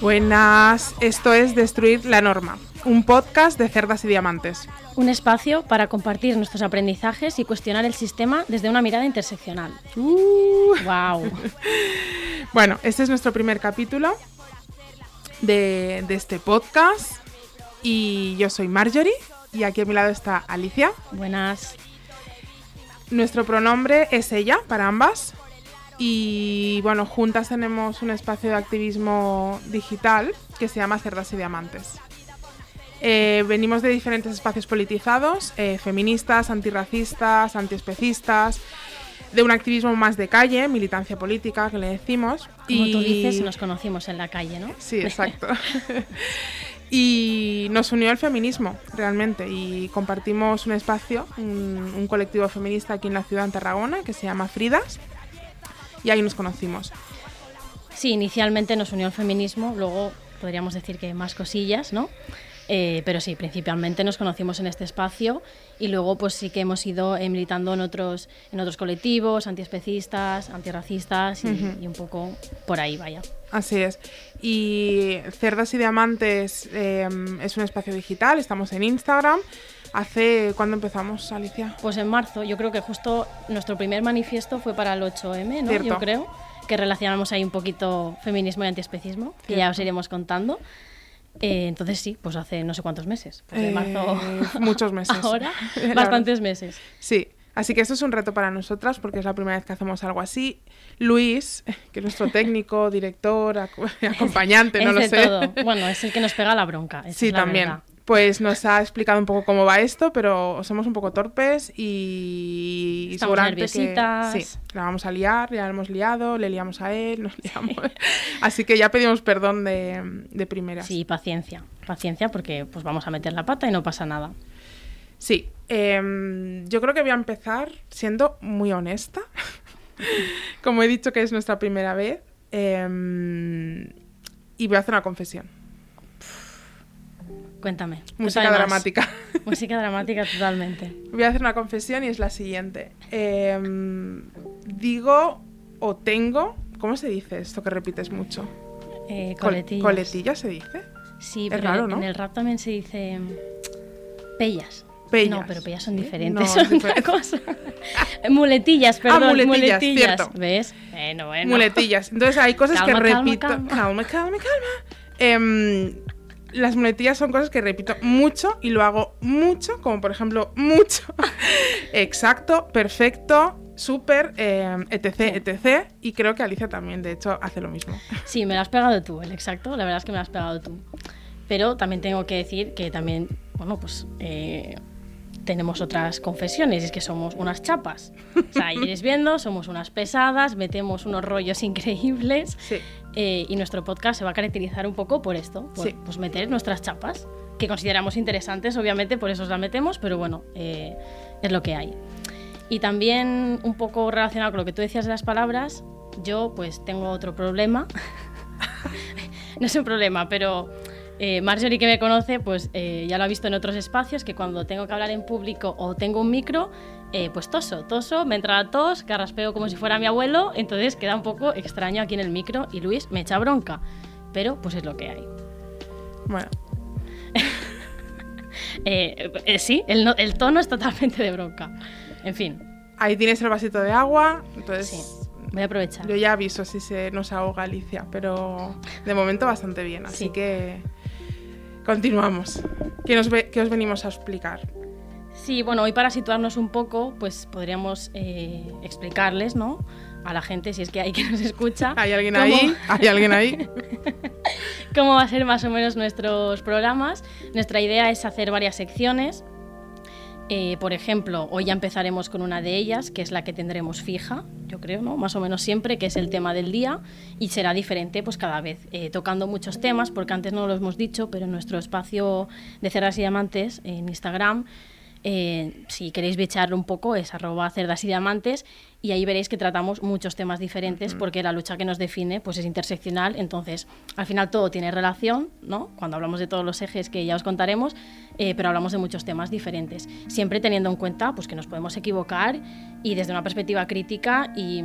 Buenas, esto es Destruir la Norma, un podcast de cerdas y diamantes. Un espacio para compartir nuestros aprendizajes y cuestionar el sistema desde una mirada interseccional. Uh. ¡Wow! Bueno, este es nuestro primer capítulo de, de este podcast y yo soy Marjorie y aquí a mi lado está Alicia. Buenas. Nuestro pronombre es ella para ambas y bueno, juntas tenemos un espacio de activismo digital que se llama Cerdas y Diamantes. Eh, venimos de diferentes espacios politizados, eh, feministas, antirracistas, antiespecistas, de un activismo más de calle, militancia política, que le decimos. Como tú dices, nos conocimos en la calle, ¿no? Sí, exacto. y nos unió el feminismo, realmente, y compartimos un espacio, un, un colectivo feminista aquí en la ciudad de Tarragona, que se llama Fridas, y ahí nos conocimos. Sí, inicialmente nos unió el feminismo, luego podríamos decir que más cosillas, ¿no? Eh, pero sí, principalmente nos conocimos en este espacio y luego pues sí que hemos ido eh, militando en otros, en otros colectivos, antiespecistas, antirracistas y, Ujú. y un poco por ahí, vaya. Así es. Y Cerdas y Diamantes eh, es un espacio digital, estamos en Instagram. ¿Hace cuándo empezamos, Alicia? Pues en marzo, yo creo que justo nuestro primer manifiesto fue para el 8M, ¿no? Cierto. Yo creo que relacionamos ahí un poquito feminismo y antiespecismo, que ya Cierto. os iremos contando. Eh, entonces sí, pues hace no sé cuántos meses. Pues de Eh, marzo muchos meses. ahora, bastantes meses. Sí, así que esto es un reto para nosotras porque es la primera vez que hacemos algo así. Luis, que es nuestro técnico, director, aco- acompañante, no es lo de sé. todo. Bueno, es el que nos pega la bronca. Sí, la también. Pues nos ha explicado un poco cómo va esto, pero somos un poco torpes y Estamos seguramente que nerviositas. sí, la vamos a liar, ya la hemos liado, le liamos a él, nos liamos. Así que ya pedimos perdón de, de primeras. Sí, paciencia. Paciencia porque pues vamos a meter la pata y no pasa nada. Sí, em, yo creo que voy a empezar siendo muy honesta. Como he dicho que es nuestra primera vez. em, y voy a hacer una confesión. Cuéntame. Música dramática. Música dramática totalmente. Voy a hacer una confesión y es la siguiente. Em, digo o tengo. ¿Cómo se dice esto que repites mucho? Eh, Col- coletillas. ¿Coletilla se dice? Sí, Es pero raro, en ¿no? el rap también se dice mm, pellas. Pellas. No, pero pellas son diferentes, No, son otra cosa. muletillas, perdón, Ah, muletillas, muletillas. cierto. ¿Ves? Bueno, bueno. Muletillas. Entonces hay cosas Calma, que calma, repito. calma. calma, calma. calma. Em, las muletillas son cosas que repito mucho y lo hago mucho, como por ejemplo mucho, exacto, perfecto, súper, em, etc, etc. Y creo que Alicia también, de hecho, hace lo mismo. Sí, me lo has pegado tú, el exacto. La verdad es que me lo has pegado tú. Pero también tengo que decir que también, bueno, pues eh, tenemos otras confesiones. y Es que somos unas chapas. O sea, iréis viendo, somos unas pesadas, metemos unos rollos increíbles. Sí. Eh, y nuestro podcast se va a caracterizar un poco por esto, por Sí. pues meter nuestras chapas, que consideramos interesantes, obviamente, por eso os las metemos, pero bueno, eh, es lo que hay. Y también un poco relacionado con lo que tú decías de las palabras, yo pues tengo otro problema. no es un problema, pero eh, Marjorie que me conoce, pues eh, ya lo ha visto en otros espacios, que cuando tengo que hablar en público o tengo un micro, eh, pues toso, toso, me entra la tos, carraspeo como si fuera mi abuelo, entonces queda un poco extraño aquí en el micro y Luis me echa bronca. Pero pues es lo que hay. Bueno, Eh, eh, sí, el, no- el tono es totalmente de bronca. En fin, ahí tienes el vasito de agua. Entonces, sí, voy a aprovechar. yo ya aviso si se nos ahoga Alicia, pero de momento bastante bien. Así Sí. que continuamos. ¿Qué, nos ve- qué os venimos a explicar? Sí, bueno, hoy para situarnos un poco, pues podríamos eh, explicarles, ¿no? A la gente, si es que hay que nos escucha. ¿Hay alguien cómo- ahí? ¿Hay alguien ahí? cómo va a ser más o menos nuestros programas. Nuestra idea es hacer varias secciones Eh, por ejemplo, hoy ya empezaremos con una de ellas, que es la que tendremos fija, yo creo, ¿no? Más o menos siempre, que es el tema del día, y será diferente pues cada vez, eh, tocando muchos temas, porque antes no lo hemos dicho, pero en nuestro espacio de cerdas y diamantes en Instagram eh, si queréis bicharlo un poco, es arroba cerdas y diamantes y ahí veréis que tratamos muchos temas diferentes porque la lucha que nos define pues es interseccional, entonces al final todo tiene relación, ¿no? Cuando hablamos de todos los ejes que ya os contaremos, eh, pero hablamos de muchos temas diferentes, siempre teniendo en cuenta pues que nos podemos equivocar y desde una perspectiva crítica y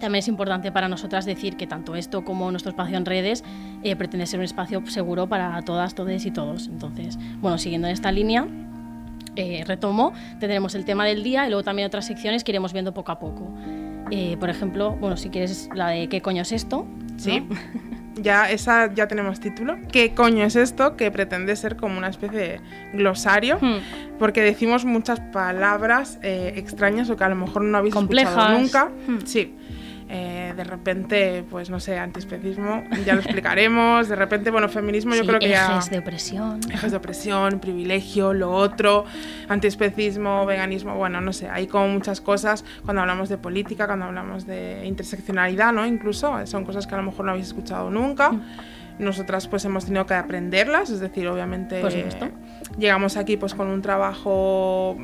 también es importante para nosotras decir que tanto esto como nuestro espacio en redes eh, pretende ser un espacio seguro para todas, todos y todos. Entonces, bueno, siguiendo en esta línea, eh, retomo, tendremos el tema del día y luego también otras secciones que iremos viendo poco a poco. Eh, por ejemplo, bueno, si quieres la de ¿qué coño es esto? Sí. Ya, esa ya tenemos título. ¿Qué coño es esto? Que pretende ser como una especie de glosario, Hmm. porque decimos muchas palabras eh, extrañas o que a lo mejor no habéis Complejas. escuchado nunca. Hmm. Sí. Eh, de repente, pues no sé, antiespecismo, ya lo explicaremos. De repente, bueno, feminismo yo creo que ya. ejes de opresión. Ejes de opresión, privilegio, lo otro, antiespecismo, veganismo, bueno, no sé, hay como muchas cosas cuando hablamos de política, cuando hablamos de interseccionalidad, ¿no? Incluso son cosas que a lo mejor no habéis escuchado nunca. Nosotras pues hemos tenido que aprenderlas, es decir, obviamente llegamos aquí pues con un trabajo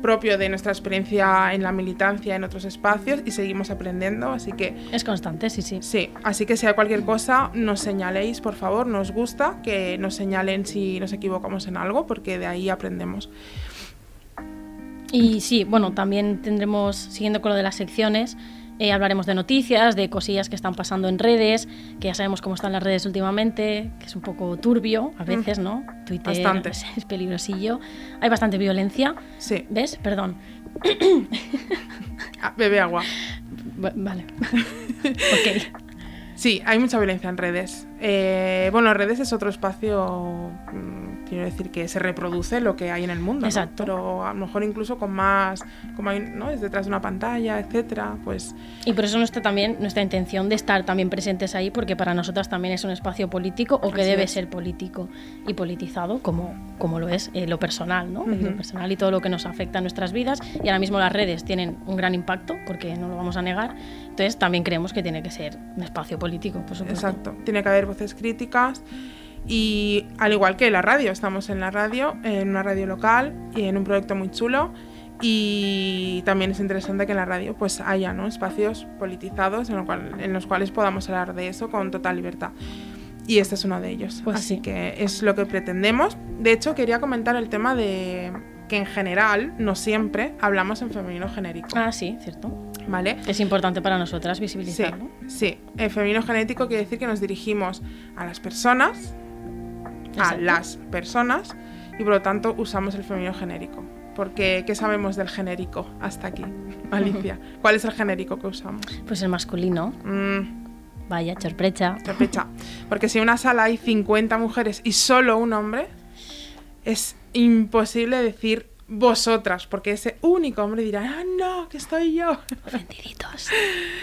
propio de nuestra experiencia en la militancia en otros espacios y seguimos aprendiendo, así que Es constante, sí, sí. Sí, así que si hay cualquier cosa, nos señaléis, por favor, nos gusta que nos señalen si nos equivocamos en algo, porque de ahí aprendemos. Y sí, bueno, también tendremos, siguiendo con lo de las secciones, eh, hablaremos de noticias, de cosillas que están pasando en redes, que ya sabemos cómo están las redes últimamente, que es un poco turbio a veces, ¿no? Twitter Bastante. es, es peligrosillo. Hay bastante violencia. Sí, ¿Ves? Perdón. Ah, bebe agua. Va- Vale. ok. Sí, hay mucha violencia en redes. Eh, bueno, redes es otro espacio, mm, quiero decir, que se reproduce lo que hay en el mundo, ¿no? Exacto. Pero a lo mejor incluso con más, como hay, ¿no? Es detrás de una pantalla, etcétera, pues Y por eso nuestra, también, nuestra intención de estar también presentes ahí, porque para nosotras también es un espacio político o que Así debe es. ser político y politizado, como, como lo es eh, lo personal, ¿no? Lo Ujú. personal y todo lo que nos afecta a nuestras vidas. Y ahora mismo las redes tienen un gran impacto, porque no lo vamos a negar. Entonces también creemos que tiene que ser un espacio político, por supuesto. Exacto. Tiene que haber voces críticas y al igual que la radio, estamos en la radio, en una radio local y en un proyecto muy chulo y también es interesante que en la radio pues haya ¿no? espacios politizados en, lo cual- en los cuales podamos hablar de eso con total libertad. Y este es uno de ellos. Pues Así sí. que es lo que pretendemos. De hecho, quería comentar el tema de que en general, no siempre, hablamos en femenino genérico. Ah, sí, cierto. ¿Vale? Es importante para nosotras Sí, visibilizarlo. sí. El femenino genético quiere decir que nos dirigimos a las personas, a las personas, y por lo tanto usamos el femenino genérico. Porque, ¿qué sabemos del genérico hasta aquí, Alicia? ¿Cuál es el genérico que usamos? Pues el masculino, Mm, vaya, sorpresa. sospecha. Porque si en una sala hay 50 mujeres y solo un hombre, es imposible decir vosotras, porque ese único hombre dirá, ah, no, que estoy yo. Ofendiditos.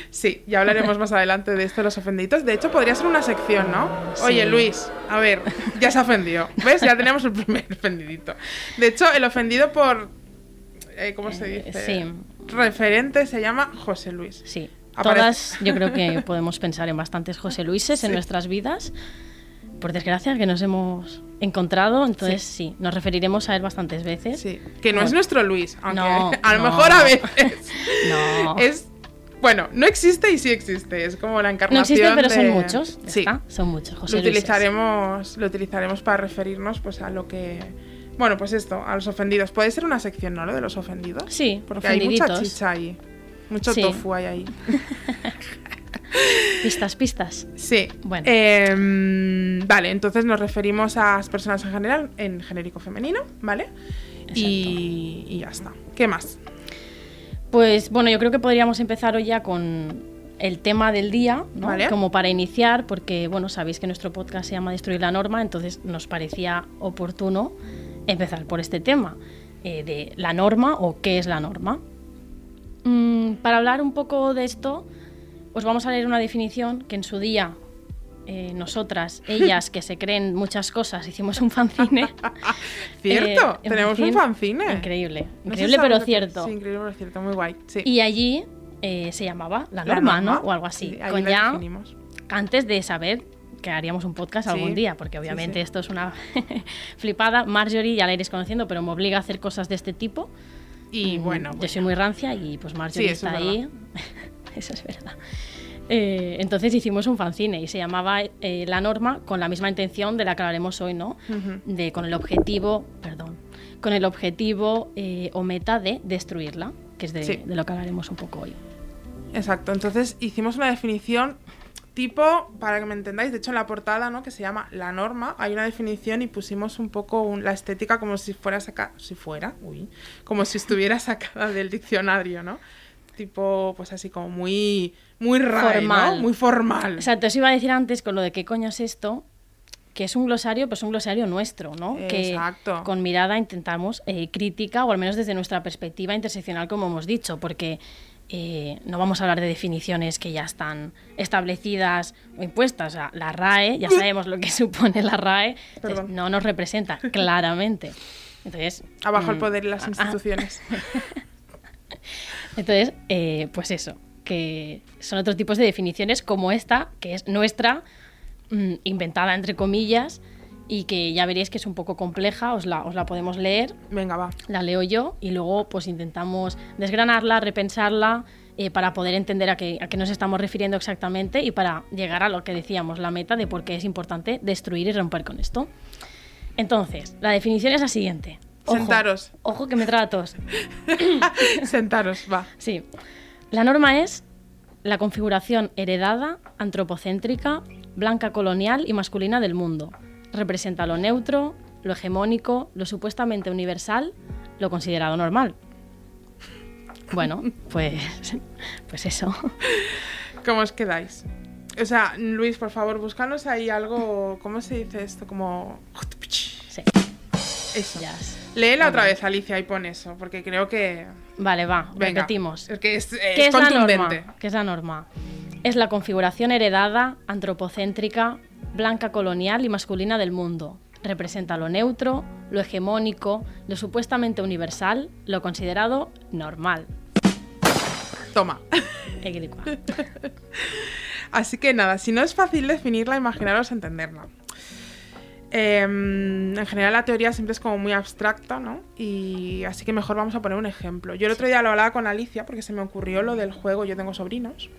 Sí, ya hablaremos más adelante de esto de los ofendidos. De hecho, podría ser una sección, ¿no? Oye. Luis, a ver, ya se ofendió. ¿Ves? Ya tenemos el primer ofendidito. De hecho, el ofendido por. eh, ¿Cómo se Eh, dice? sí. Referente se llama José Luis. Sí, Aparece. todas yo creo que podemos pensar en bastantes José Luises en nuestras vidas. Por desgracia que nos hemos encontrado, entonces sí, nos referiremos a él bastantes veces. Sí, que no No. es nuestro Luis, aunque No, a lo no. mejor a veces No. es. Bueno, no existe y sí existe. Es como la no encarnación. existe, pero son de- muchos. ya Sí. está, son muchos José lo utilizaremos, lo utilizaremos para referirnos pues a lo que bueno, pues esto, a los ofendidos. Puede ser una sección, ¿no? Lo de los ofendidos. Sí, Porque hay mucha chicha ahí. Mucho Sí. tofu hay ahí. Pistas, pistas. Sí. Bueno. Em, vale, entonces nos referimos a las personas en general en genérico femenino, ¿vale? Y, y ya está. ¿Qué más? Pues bueno, yo creo que podríamos empezar hoy ya con el tema del día, ¿no? Vale. como para iniciar, porque bueno, sabéis que nuestro podcast se llama Destruir la norma, entonces nos parecía oportuno empezar por este tema eh, de la norma o qué es la norma. Mm, para hablar un poco de esto, os vamos a leer una definición que en su día eh, nosotras, ellas que se creen muchas cosas, hicimos un fanzine. Cierto, Eh, tenemos un fanzine. Increíble, increíble pero que- cierto. Sí, increíble pero cierto, muy guay. Sí. Y allí eh, se llamaba La La Norma, ¿no? O algo así. sí, con ya definimos. antes de saber que haríamos un podcast algún día, porque obviamente esto es una flipada. Marjorie ya la iréis conociendo, pero me obliga a hacer cosas de este tipo. Y Mm, bueno, yo pues soy muy rancia y pues Marjorie está es ahí. eso es verdad. Eh, entonces hicimos un fanzine y se llamaba eh, La Norma con la misma intención de la que hablaremos hoy, ¿no? Ujú. De, con el objetivo, perdón, con el objetivo eh, o meta de destruirla, que es de, Sí. de lo que hablaremos un poco hoy. Exacto, entonces hicimos una definición tipo, para que me entendáis, de hecho en la portada, ¿no? Que se llama La Norma, hay una definición y pusimos un poco un- la estética como si fuera sacada, si fuera, uy, como si estuviera sacada del diccionario, ¿no? Tipo, pues así como muy, muy RAE, ¿no? Formal. Muy formal. Exacto, os iba a decir antes con lo de qué coño es esto, que es un glosario, pues un glosario nuestro, ¿no? Exacto. Que con mirada intentamos eh, crítica, o al menos desde nuestra perspectiva interseccional, como hemos dicho, porque eh, no vamos a hablar de definiciones que ya están establecidas o impuestas. O sea, la RAE, ya sabemos lo que supone la RAE, entonces no nos representa claramente. Entonces, Abajo el mm, poder y las ah, ah. Entonces, eh, pues eso, que son otros tipos de definiciones como esta, que es nuestra, mm, inventada entre comillas, y que ya veréis que es un poco compleja, os la, os la podemos leer, Venga, va. la leo yo, y luego pues intentamos desgranarla, repensarla, eh, para poder entender a qué, a qué nos estamos refiriendo exactamente y para llegar a lo que decíamos, la meta de por qué es importante destruir y romper con esto. Entonces, la definición es la siguiente. Ojo, Sentaros. Ojo que me tratos. Sentaros, va. Sí. La norma es la configuración heredada, antropocéntrica, blanca colonial y masculina del mundo. Representa lo neutro, lo hegemónico, lo supuestamente universal, lo considerado normal. Bueno, pues, pues eso. ¿Cómo os quedáis? O sea, Luis, por favor, búscanos ahí algo, ¿cómo se dice esto? Como... Sí, Eso. Léela otra vez, Alicia, y pon eso, porque creo que... Vale, va, Venga, repetimos. Es que es, ¿Qué es la contundente. norma? ¿Qué es la norma? Es la configuración heredada, antropocéntrica, blanca colonial y masculina del mundo. Representa lo neutro, lo hegemónico, lo supuestamente universal, lo considerado normal. Toma. Así que nada, si no es fácil definirla, imaginaros entenderla. Em, en general la teoría siempre es como muy abstracta, ¿no? Y así que mejor vamos a poner un ejemplo. Yo el otro día lo hablaba con Alicia porque se me ocurrió lo del juego, yo tengo sobrinos,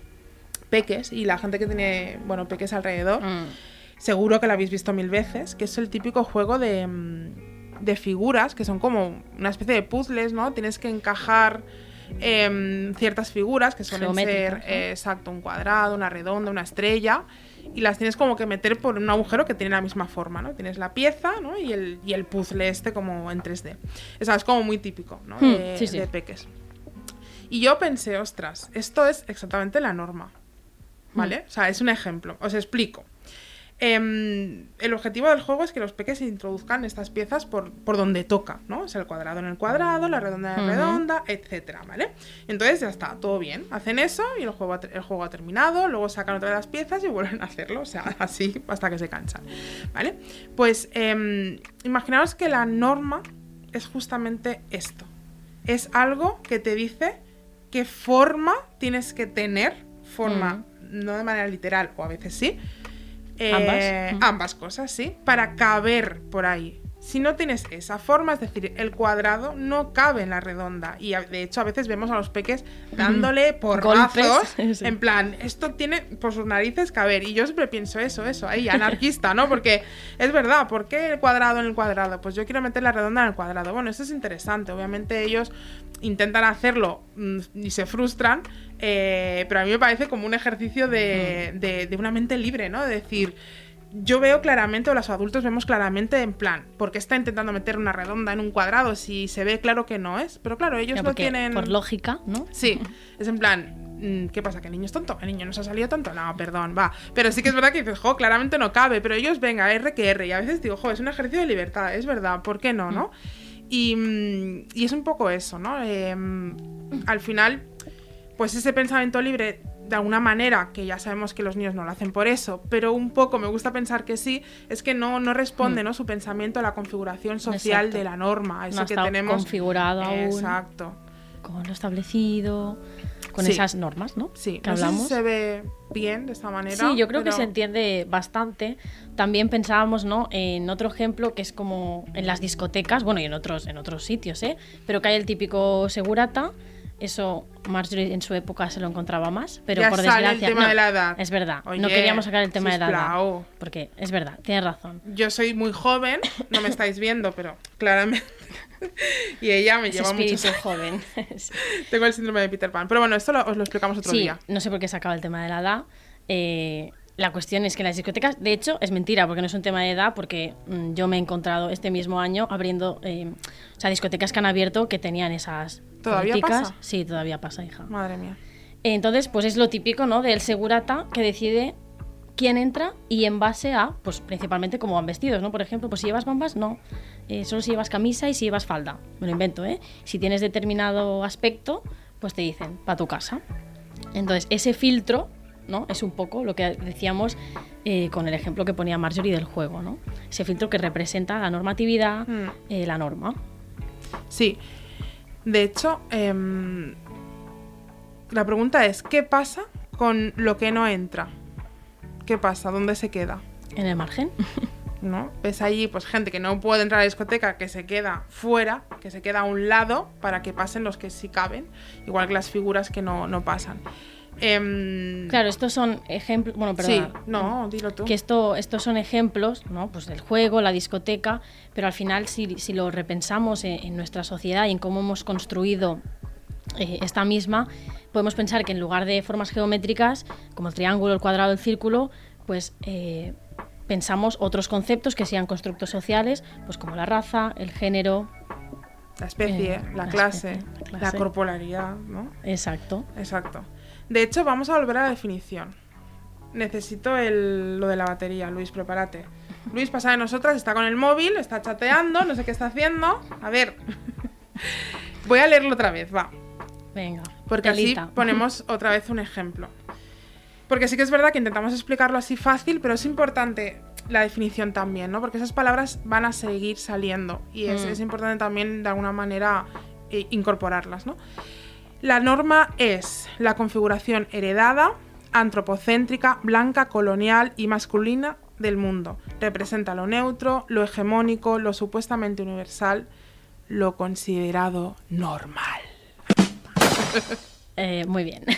peques, y la gente que tiene, bueno, peques alrededor, Mm, seguro que lo habéis visto mil veces, que es el típico juego de, mm, de figuras, que son como una especie de puzzles, ¿no? Tienes que encajar em, ciertas figuras, que suelen ser, eh, exacto, un cuadrado, una redonda, una estrella, y las tienes como que meter por un agujero que tiene la misma forma, ¿no? Tienes la pieza, ¿no? Y el, y el puzzle este como en 3D. Eso es como muy típico, ¿no? Hmm, de, sí, sí. de peques. Y yo pensé, ostras, esto es exactamente la norma. ¿Vale? O sea, es un ejemplo. Os explico. Em, el objetivo del juego es que los peques introduzcan estas piezas por, por donde toca, ¿no? O sea, el cuadrado en el cuadrado, la redonda en la redonda, etcétera, ¿vale? Entonces ya está, todo bien. Hacen eso y el juego, ha el juego ha terminado, luego sacan otra de las piezas y vuelven a hacerlo, o sea, así hasta que se cansan, ¿vale? Pues em, imaginaos que la norma es justamente esto. Es algo que te dice qué forma tienes que tener, forma, no de manera literal, o a veces sí. Eh, Ambas. Ujú. ambas cosas, sí, para caber por ahí. Si no tienes esa forma, es decir, el cuadrado no cabe en la redonda. Y de hecho, a veces vemos a los peques dándole porrazos. Sí. En plan, esto tiene por sus narices caber. Y yo siempre pienso eso, eso, ahí, anarquista, ¿no? Porque es verdad, ¿por qué el cuadrado en el cuadrado? Pues yo quiero meter la redonda en el cuadrado. Bueno, eso es interesante. Obviamente ellos intentan hacerlo mm, y se frustran. eh, pero a mí me parece como un ejercicio de, de- de una mente libre, ¿no? De decir, yo veo claramente, o los adultos vemos claramente en plan, ¿por qué está intentando meter una redonda en un cuadrado si se ve claro que no es? Pero claro, ellos no porque tienen... Por lógica, ¿no? Sí, es en plan, mm, ¿qué pasa? ¿Que el niño es tonto? ¿El niño no se ha salido tonto? No, perdón, va. Pero sí que es verdad que dices, jo, claramente no cabe, pero ellos, venga, R que R. Y a veces digo, jo, es un ejercicio de libertad, es verdad, ¿por qué no, no? Y, mm, y es un poco eso, ¿no? Eh, mm, al final, pues ese pensamiento libre de alguna manera, que ya sabemos que los niños no lo hacen por eso, pero un poco me gusta pensar que sí, es que no, no responde ¿no? su pensamiento a la configuración social Mm. Exacto. de la norma, a eso No que estado tenemos configurado aún. Exacto. Con lo establecido, con Sí. esas normas, ¿no? Sí, que no sé si hablamos. se ve bien de esta manera. Sí, yo creo que pero- se entiende bastante. También pensábamos, ¿no? En otro ejemplo que es como en las discotecas, bueno, y en otros, en otros sitios, ¿eh? Pero que hay el típico segurata. Eso Marjorie en su época se lo encontraba más, pero Ya por sale el desgracia. tema no, de la edad. Es verdad. no queríamos sacar el tema de la edad. Porque es verdad, tienes razón. Yo soy muy joven, no me estáis viendo, pero claramente. y ella me lleva mucho. espíritu joven. Tengo el síndrome de Peter Pan. Pero bueno, esto lo- os lo explicamos otro sí, día. no sé por qué sacaba el tema de la edad. Eh, la cuestión es que las discotecas, de hecho, es mentira, porque no es un tema de edad, porque mm, yo me he encontrado este mismo año abriendo, eh, o sea, discotecas que han abierto que tenían esas ¿Todavía pasa? Sí, todavía pasa, hija. Madre mía. Entonces, pues es lo típico, ¿no? Del segurata que decide quién entra y en base a, pues principalmente cómo van vestidos, ¿no? Por ejemplo, pues si llevas bambas, no. Eh, solo si llevas camisa y si llevas falda. Me lo invento, ¿eh? Si tienes determinado aspecto, pues te dicen, para tu casa. Entonces, ese filtro, ¿no? Es un poco lo que decíamos eh, con el ejemplo que ponía Marjorie del juego, ¿no? Ese filtro que representa la normatividad, Mm. eh, la norma. Sí. De hecho, em, la pregunta es: ¿qué pasa con lo que no entra? ¿Qué pasa? ¿Dónde se queda? En el margen. ¿No? Ves allí pues gente que no puede entrar a la discoteca, que se queda fuera, que se queda a un lado para que pasen los que sí caben, igual que las figuras que no, no pasan. Em, Claro, estos son ejemplos. Bueno, sí, perdona. no, dilo tú. que esto, estos son ejemplos, ¿no? Pues del juego, la discoteca, pero al final si, si lo repensamos en, en nuestra sociedad y en cómo hemos construido eh, esta misma, podemos pensar que en lugar de formas geométricas, como el triángulo, el cuadrado, el círculo, pues eh, pensamos otros conceptos que sean constructos sociales, pues como la raza, el género, La especie, Eh, la, la clase, especie, la la clase. corporalidad, ¿no? exacto. Exacto. De hecho, vamos a volver a la definición. Necesito el- lo de la batería, Luis, prepárate. Luis pasa de nosotras, está con el móvil, está chateando, no sé qué está haciendo. A ver. Voy a leerlo otra vez, va. Venga. Porque telita. así ponemos otra vez un ejemplo. Porque sí que es verdad que intentamos explicarlo así fácil, pero es importante la definición también, ¿no? Porque esas palabras van a seguir saliendo y es, Mm. es importante también de alguna manera eh, incorporarlas, ¿no? La norma es la configuración heredada, antropocéntrica, blanca, colonial y masculina del mundo. Representa lo neutro, lo hegemónico, lo supuestamente universal, lo considerado normal. Eh, muy bien.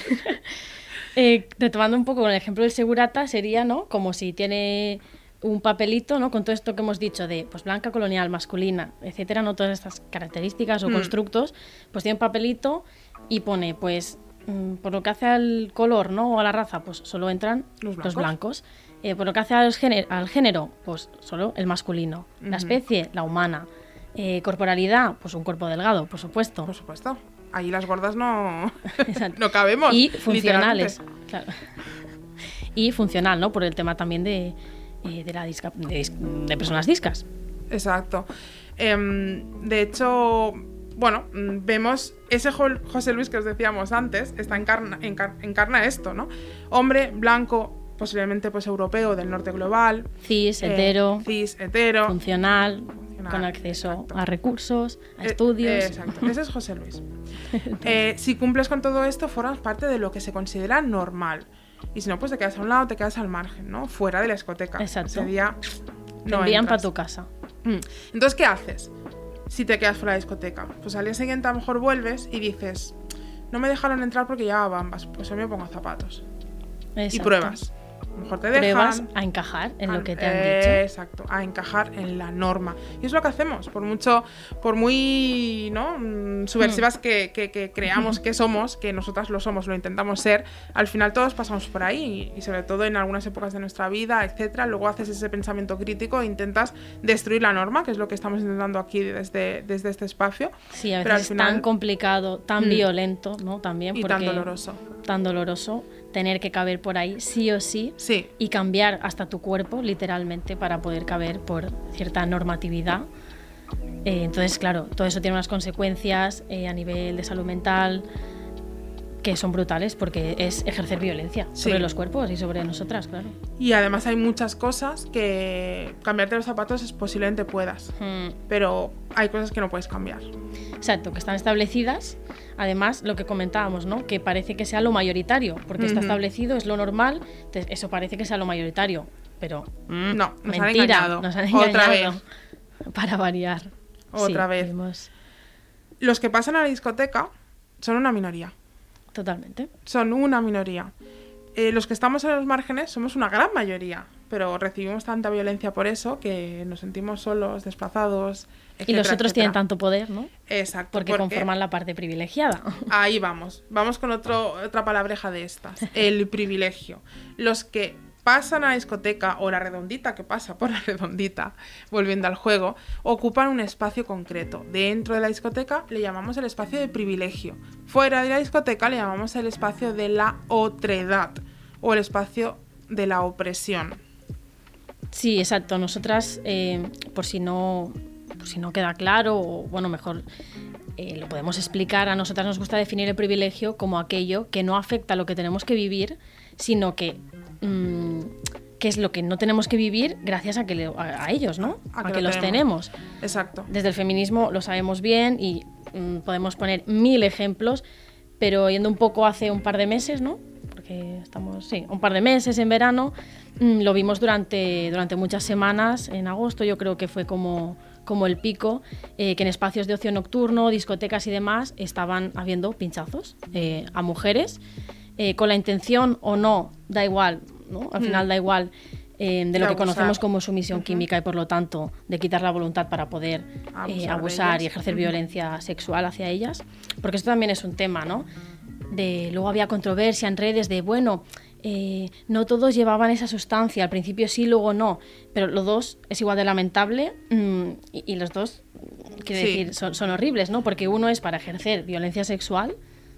Eh, retomando un poco con el ejemplo del segurata, sería, ¿no? Como si tiene un papelito, ¿no? Con todo esto que hemos dicho de, pues, blanca, colonial, masculina, etcétera, ¿no? Todas estas características o Mm. constructos, pues tiene un papelito y pone, pues, mm, por lo que hace al color, ¿no? O a la raza, pues solo entran Los los blancos. Eh, por lo que hace al género, al género, pues solo el masculino. La especie, la humana. Eh, corporalidad, pues un cuerpo delgado, por supuesto. Por supuesto. Ahí las gordas no, no cabemos. y funcionales. claro. Y funcional, ¿no? Por el tema también de, eh, de la disca- de, dis- de personas discas. Exacto. Em, de hecho, bueno, mm, vemos ese Jo- José Luis que os decíamos antes, está encarna, encar- encarna esto, ¿no? Hombre blanco, posiblemente pues europeo del norte global. Cis, eh, hetero, cis, hetero. funcional, funcional, con acceso exacto. a recursos, a Eh, estudios. eh, exacto, ese es José Luis. Si cumples con todo esto, formas parte de lo que se considera normal. Y si no, pues te quedas a un lado, te quedas al margen, ¿no? Fuera de la discoteca. Exacto. Ese día Te no envían para tu casa. Mm. Entonces, ¿qué haces si te quedas fuera de la discoteca? Pues al día siguiente a lo mejor vuelves y dices, no me dejaron entrar porque llevaba bambas, pues hoy me pongo zapatos. Y Exacto. pruebas. Lo mejor te dejan. Pruebas a encajar en lo a- que te han eh, dicho. Exacto, a encajar en la norma. Y es lo que hacemos, por mucho, por muy ¿no? Mm, subversivas Hmm. que, que- que creamos que somos, que nosotras lo somos, lo intentamos ser, al final todos pasamos por ahí y, y sobre todo en algunas épocas de nuestra vida, etcétera. Luego haces ese pensamiento crítico e intentas destruir la norma, que es lo que estamos intentando aquí desde, desde este espacio. Sí, a pero veces al es tan final- complicado, tan Mm. violento, ¿no? También Y porque tan doloroso. tan doloroso tener que caber por ahí sí o sí Sí, y cambiar hasta tu cuerpo literalmente para poder caber por cierta normatividad. Eh, entonces, claro, todo eso tiene unas consecuencias eh, a nivel de salud mental, que son brutales porque es ejercer violencia sobre los cuerpos y sobre nosotras, claro. Y además hay muchas cosas que cambiarte los zapatos es posiblemente puedas, Mm, pero hay cosas que no puedes cambiar. Exacto, que están establecidas. Además, lo que comentábamos, ¿no? Que parece que sea lo mayoritario, porque está establecido, es lo normal, eso parece que sea lo mayoritario, pero mm, No, nos han mentira, engañado. nos han Otra engañado. Para variar. Otra Sí, vez. vimos- Los que pasan a la discoteca son una minoría. Totalmente. Son una minoría. Eh, los que estamos en los márgenes somos una gran mayoría, pero recibimos tanta violencia por eso que nos sentimos solos, desplazados. y los otros tienen tanto poder, ¿no? Exacto. Porque conforman la parte privilegiada. Ahí vamos. Vamos con otro, otra palabreja de estas. El privilegio. Los que pasan a la discoteca o la redondita que pasa por la redondita, volviendo al juego, ocupan un espacio concreto. Dentro de la discoteca le llamamos el espacio de privilegio. Fuera de la discoteca le llamamos el espacio de la otredad o el espacio de la opresión. Sí, exacto. Nosotras, eh, por si no, por si no queda claro, o bueno, mejor eh, lo podemos explicar. A nosotras nos gusta definir el privilegio como aquello que no afecta a lo que tenemos que vivir, sino que mm, que es lo que no tenemos que vivir gracias a que le- a, a ellos, ¿no? A A, que que, lo los tenemos. tenemos. Exacto. Desde el feminismo lo sabemos bien y mm, podemos poner mil ejemplos, pero yendo un poco hace un par de meses, ¿no? Porque estamos, sí, un par de meses en verano, mm, lo vimos durante, durante muchas semanas, en agosto yo creo que fue como, como el pico, eh, que en espacios de ocio nocturno, discotecas y demás estaban habiendo pinchazos eh, a mujeres, eh, con la intención o no, da igual, ¿no? Al final da igual. eh, de lo que abusar. conocemos como sumisión química y por lo tanto de quitar la voluntad para poder Abusar eh, abusar y ejercer violencia sexual hacia ellas, porque esto también es un tema, ¿no? De, luego había controversia en redes de, bueno, eh, no todos llevaban esa sustancia, al principio sí, luego no, pero los dos es igual de lamentable mm, y, y los dos, quiero Sí. decir, son, son horribles, ¿no? Porque uno es para ejercer violencia sexual,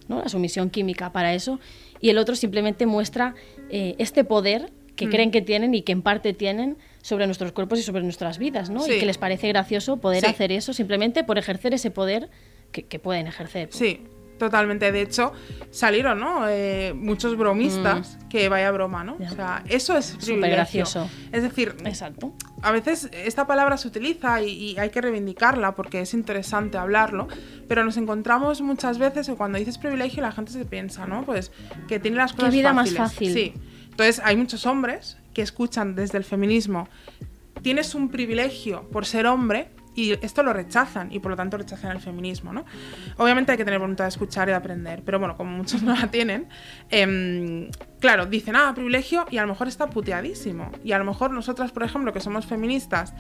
¿no? La sumisión química para eso, y el otro simplemente muestra eh, este poder que Mm. creen que tienen y que en parte tienen sobre nuestros cuerpos y sobre nuestras vidas, ¿no? Sí. Y que les parece gracioso poder Sí. hacer eso simplemente por ejercer ese poder que, que pueden ejercer. Sí, totalmente. De hecho, salieron, ¿no? Eh, muchos bromistas que vaya broma, ¿no? Mm. O sea, eso es privilegio. gracioso. Es decir, Exacto. a veces esta palabra se utiliza y, y hay que reivindicarla porque es interesante hablarlo, pero nos encontramos muchas veces que cuando dices privilegio la gente se piensa, ¿no? Pues que tiene las cosas vida más fáciles. fácil. Sí. Entonces hay muchos hombres que escuchan desde el feminismo, tienes un privilegio por ser hombre y esto lo rechazan y por lo tanto rechazan el feminismo, ¿no? Obviamente hay que tener voluntad de escuchar y de aprender, pero bueno, como muchos no la tienen, em, claro, dicen, ah, privilegio y a lo mejor está puteadísimo. Y a lo mejor nosotras, por ejemplo, que somos feministas,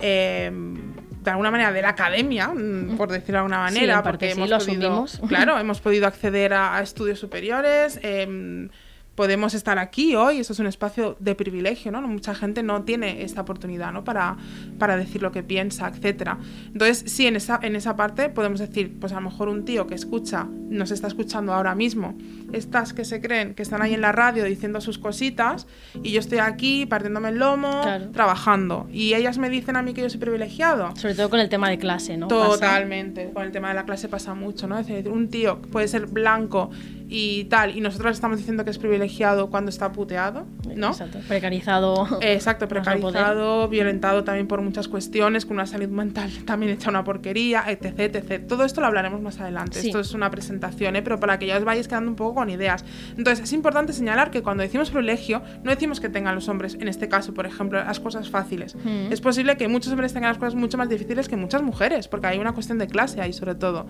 em, de alguna manera de la academia, mm, por decirlo de alguna Sí, manera, parte porque sí, hemos lo podido, asumimos. claro, hemos podido acceder a, a estudios superiores, em, podemos estar aquí hoy, eso es un espacio de privilegio, ¿no? Mucha gente no tiene esta oportunidad, ¿no? Para, para decir lo que piensa, etcétera. Entonces, sí, en esa, en esa parte podemos decir, pues a lo mejor un tío que escucha, nos está escuchando ahora mismo, estas que se creen que están ahí en la radio diciendo sus cositas, y yo estoy aquí partiéndome el lomo, Claro. trabajando, y ellas me dicen a mí que yo soy privilegiado. Sobre todo con el tema de clase, ¿no? Pasa. Totalmente. Con el tema de la clase pasa mucho, ¿no? Es decir, un tío puede ser blanco y tal, y nosotros estamos diciendo que es privilegiado cuando está puteado, ¿no? Exacto. Precarizado. Exacto, precarizado, violentado también por muchas cuestiones, con una salud mental también hecha una porquería, etc, etc. Todo esto lo hablaremos más adelante. Sí. Esto es una presentación, ¿eh? pero para que ya os vayáis quedando un poco con ideas. Entonces, es importante señalar que cuando decimos privilegio, no decimos que tengan los hombres, en este caso, por ejemplo, las cosas fáciles. Mm. Es posible que muchos hombres tengan las cosas mucho más difíciles que muchas mujeres, porque hay una cuestión de clase ahí sobre todo.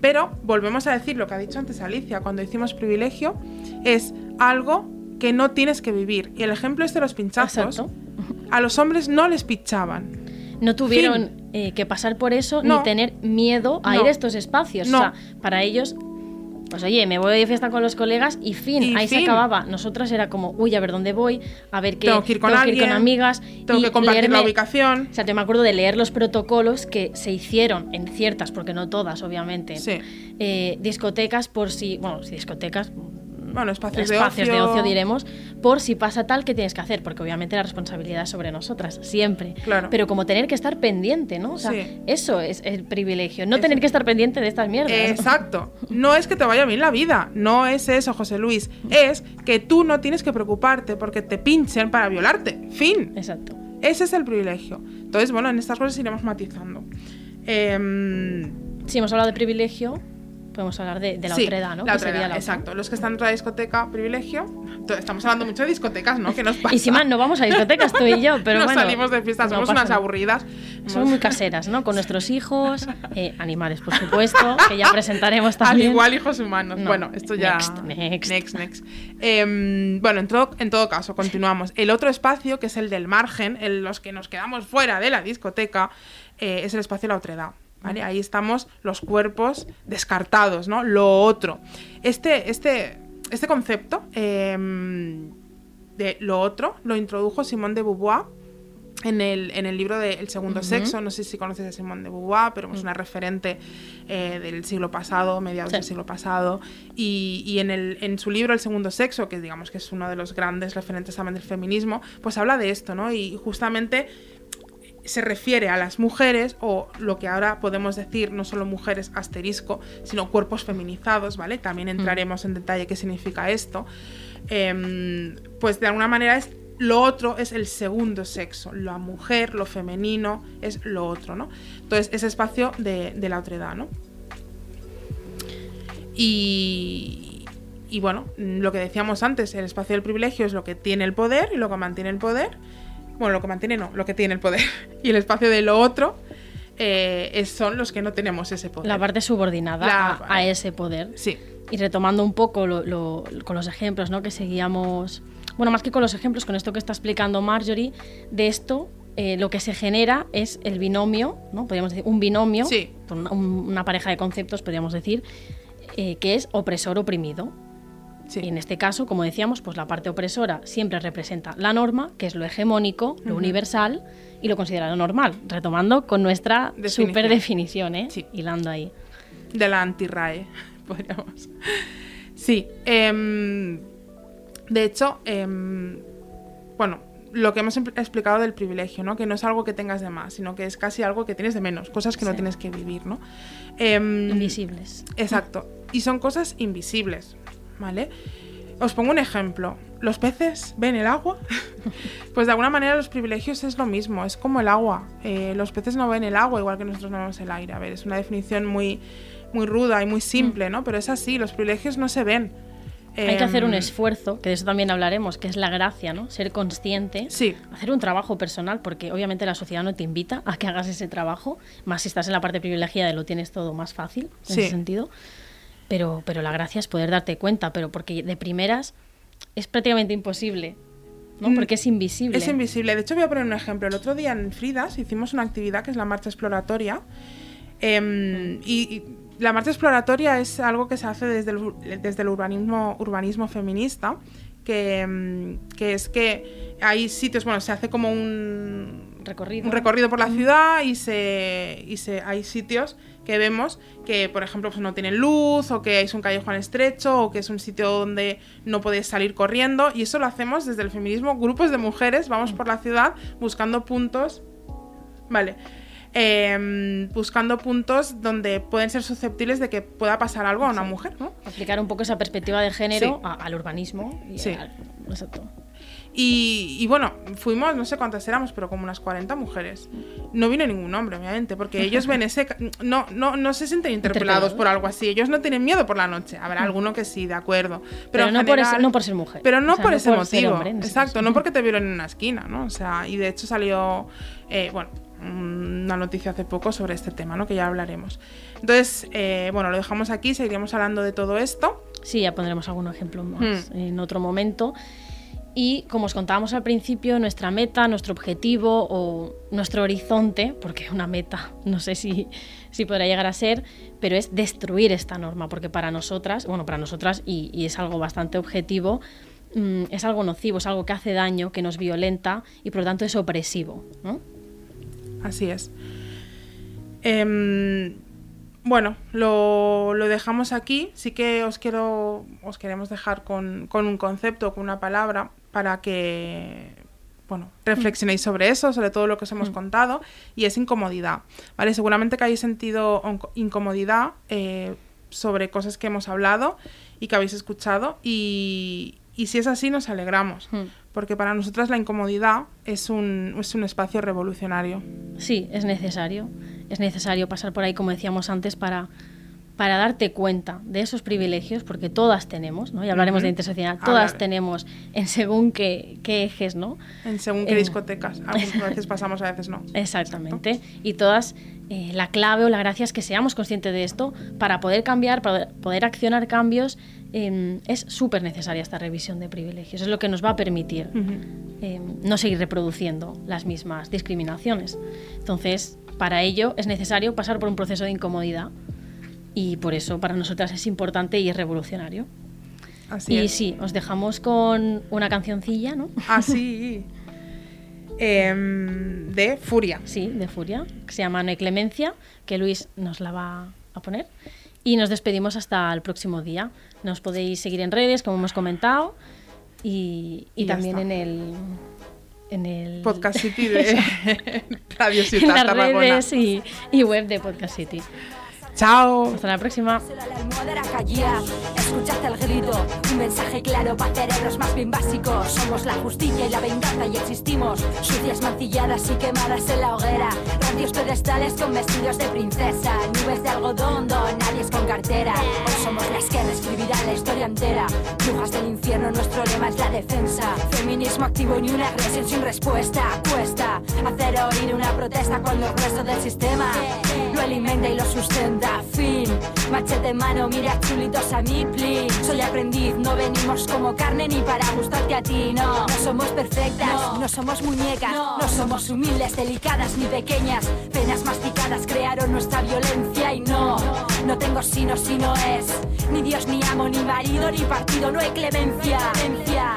Pero volvemos a decir lo que ha dicho antes Alicia, cuando decimos privilegio, es algo que no tienes que vivir. Y el ejemplo este de los pinchazos, Exacto. a los hombres no les pinchaban. No tuvieron eh, que pasar por eso No. ni tener miedo a No. ir a estos espacios. No. O sea, para ellos, pues oye, me voy de fiesta con los colegas y fin, Y ahí se acababa. Nosotras era como, uy, a ver dónde voy, a ver qué. Tengo que ir con tengo alguien, amigas. Tengo y que compartir la ubicación. O sea, yo me acuerdo de leer los protocolos que se hicieron en ciertas, porque no todas, obviamente, Sí. eh, discotecas por si, bueno, si discotecas, bueno, espacios, espacios de, ocio. diremos, por si pasa tal que tienes que hacer, porque obviamente la responsabilidad es sobre nosotras, siempre. Claro. Pero como tener que estar pendiente, ¿no? O sea, Sí. eso es el privilegio, no tener que estar pendiente de estas mierdas. Exacto. No es que te vaya bien la vida, no es eso, José Luis. Es que tú no tienes que preocuparte porque te pinchen para violarte. Fin. Exacto. Ese es el privilegio. Entonces, bueno, en estas cosas iremos matizando. Em, Si hemos hablado de privilegio, podemos hablar de, de la sí, otredad, ¿no? La Que otredad, la otra. exacto. Los que están en otra discoteca, privilegio. Estamos hablando mucho de discotecas, ¿no? ¿Qué nos pasa? Y si más, no vamos a discotecas tú y yo, pero Nos bueno. salimos de fiesta, no somos pasa unas aburridas. Somos muy caseras, ¿no? Con nuestros hijos, eh, animales, por supuesto, que ya presentaremos Al también. igual hijos humanos. No. Bueno, esto ya. Next, next. Next, next. Em, bueno, en todo, en todo caso, continuamos. El otro espacio, que es el del margen, en los que nos quedamos fuera de la discoteca, eh, es el espacio de la otredad. ¿Vale? Ahí estamos los cuerpos descartados, ¿no? Lo otro. Este, este, este concepto em, de lo otro lo introdujo Simone de Beauvoir en el, en el libro de El segundo sexo, no sé si conoces a Simone de Beauvoir, pero es una referente eh, del siglo pasado, mediados Sí. del siglo pasado, y, y en, el, en su libro El segundo sexo, que digamos que es uno de los grandes referentes también del feminismo, pues habla de esto, ¿no? Y justamente se refiere a las mujeres, o lo que ahora podemos decir, no solo mujeres asterisco, sino cuerpos feminizados, ¿vale? También entraremos en detalle qué significa esto. Em, pues de alguna manera es lo otro es el segundo sexo, la mujer, lo femenino es lo otro, ¿no? Entonces, ese espacio de, de la otredad, ¿no? Y, y bueno, lo que decíamos antes, el espacio del privilegio es lo que tiene el poder y lo que mantiene el poder. Bueno, lo que mantiene no, lo que tiene el poder. Y el espacio de lo otro eh, son los que no tenemos ese poder. La parte subordinada La- a, a ese poder. Sí, Y retomando un poco lo- lo- con los ejemplos ¿no? que seguíamos, bueno, más que con los ejemplos, con esto que está explicando Marjorie, de esto eh, lo que se genera es el binomio, ¿no? podríamos decir un binomio, Sí. una pareja de conceptos, podríamos decir, eh, que es opresor-oprimido. Sí. Y en este caso, como decíamos, pues la parte opresora siempre representa la norma, que es lo hegemónico, lo universal y lo considerado normal, retomando con nuestra Definición. super definición, ¿eh? Sí. hilando ahí. de la anti-RAE, podríamos. Sí, em, de hecho, em, bueno, lo que hemos explicado del privilegio, ¿no? Que no es algo que tengas de más, sino que es casi algo que tienes de menos, cosas que no tienes que vivir, ¿no? Em, Invisibles. Exacto. Y son cosas invisibles, ¿vale? Os pongo un ejemplo. ¿Los peces ven el agua? pues de alguna manera los privilegios es lo mismo, es como el agua. Eh, los peces no ven el agua igual que nosotros no vemos el aire. A ver, es una definición muy, muy ruda y muy simple, ¿no? Pero es así, los privilegios no se ven. Hay que hacer un Em, esfuerzo, que de eso también hablaremos, que es la gracia, ¿no? Ser consciente, Sí, hacer un trabajo personal, porque obviamente la sociedad no te invita a que hagas ese trabajo, más si estás en la parte privilegiada y lo tienes todo más fácil, en Sí. ese sentido. Pero, pero la gracia es poder darte cuenta, pero porque de primeras es prácticamente imposible, ¿no? Mm, Porque es invisible. Es invisible. De hecho, voy a poner un ejemplo. El otro día en Fridas hicimos una actividad que es la marcha exploratoria. Em, y, y la marcha exploratoria es algo que se hace desde el, desde el urbanismo, urbanismo feminista, que, em, que es que hay sitios, bueno, se hace como un Recorrido. un recorrido por la ciudad y se, y se hay sitios que vemos que, por ejemplo, pues no tienen luz o que es un callejón estrecho o que es un sitio donde no puedes salir corriendo y eso lo hacemos desde el feminismo. Grupos de mujeres vamos por la ciudad buscando puntos, vale, em, buscando puntos donde pueden ser susceptibles de que pueda pasar algo a una mujer, ¿no? Aplicar un poco esa perspectiva de género Sí. a- al urbanismo. y Sí. al- exacto. Y, y bueno, fuimos, no sé cuántas éramos, pero como unas 40 mujeres. No vino ningún hombre, obviamente, porque ellos ven ese... No, no, no se sienten interpelados Interpelados. por algo así. Ellos no tienen miedo por la noche. Habrá alguno que sí, de acuerdo. Pero, no, por ese- no por ser mujer. Pero no O sea, por ese motivo. hombre Exacto, no porque te vieron en una esquina, ¿no? O sea, y de hecho salió, eh, bueno, una noticia hace poco sobre este tema, ¿no? Que ya hablaremos. Entonces, eh, bueno, lo dejamos aquí, seguiremos hablando de todo esto. Sí, ya pondremos algún ejemplo más Hmm. en otro momento. Y como os contábamos al principio, nuestra meta, nuestro objetivo o nuestro horizonte, porque una meta no sé si, si podrá llegar a ser, pero es destruir esta norma, porque para nosotras, bueno, para nosotras, y, es algo bastante objetivo, mm, es algo nocivo, es algo que hace daño, que nos violenta y por lo tanto es opresivo. Así es. Em, bueno, lo, lo dejamos aquí. Sí que os quiero, os queremos dejar con, con un concepto, con una palabra, para que bueno, reflexionéis sobre eso, sobre todo lo que os hemos Mm. contado, y es incomodidad. ¿Vale? Seguramente que habéis sentido incomodidad eh, sobre cosas que hemos hablado y que habéis escuchado, y, y si es así, nos alegramos, Mm. porque para nosotras la incomodidad es un, es un espacio revolucionario. Sí, es necesario. Es necesario pasar por ahí, como decíamos antes, para, para darte cuenta de esos privilegios, porque todas tenemos, ¿no? Y hablaremos Ujú. de interseccionalidad, todas Hablaré. tenemos en según qué, qué ejes, ¿no? En según qué Eh. discotecas. Algunas veces pasamos, a veces no. Exactamente. Y todas, eh, la clave o la gracia es que seamos conscientes de esto para poder cambiar, para poder accionar cambios. eh, es súper necesaria esta revisión de privilegios. Es lo que nos va a permitir eh, no seguir reproduciendo las mismas discriminaciones. Entonces, para ello es necesario pasar por un proceso de incomodidad y por eso para nosotras es importante y es revolucionario. Así y es. sí, os dejamos con una cancioncilla, ¿no? Así. Em, de Furia. Sí, de Furia, que se llama No hay clemencia, que Luis nos la va a poner. Y nos despedimos hasta el próximo día. Nos podéis seguir en redes, como hemos comentado, y, y también en el, en el Podcast City de Radio en Ciudad las Tarragona. redes y, y web de Podcast City. Chao. Hasta la próxima. Escuchad el grito, un mensaje claro para cerebros más bien básicos. Somos la justicia y la venganza y existimos, sucias, mancilladas y quemadas en la hoguera. Radios pedestales con vestidos de princesa, nubes de algodón, nadie es con cartera. Hoy somos las que reescribirán la historia entera. Brujas del infierno, nuestro lema es la defensa. Feminismo activo ni una agresión sin respuesta. Cuesta hacer oír una protesta cuando el resto del sistema lo alimenta y lo sustenta. Fin, machete en mano, mira chulitos a mi plin. Soy aprendiz, no venimos como carne ni para gustarte a ti. No, no somos perfectas, no, somos muñecas, no. somos humildes, delicadas ni pequeñas. Penas masticadas crearon nuestra violencia y no, no tengo sino si no es. Ni Dios, ni amo, ni marido, ni partido, no hay clemencia, clemencia,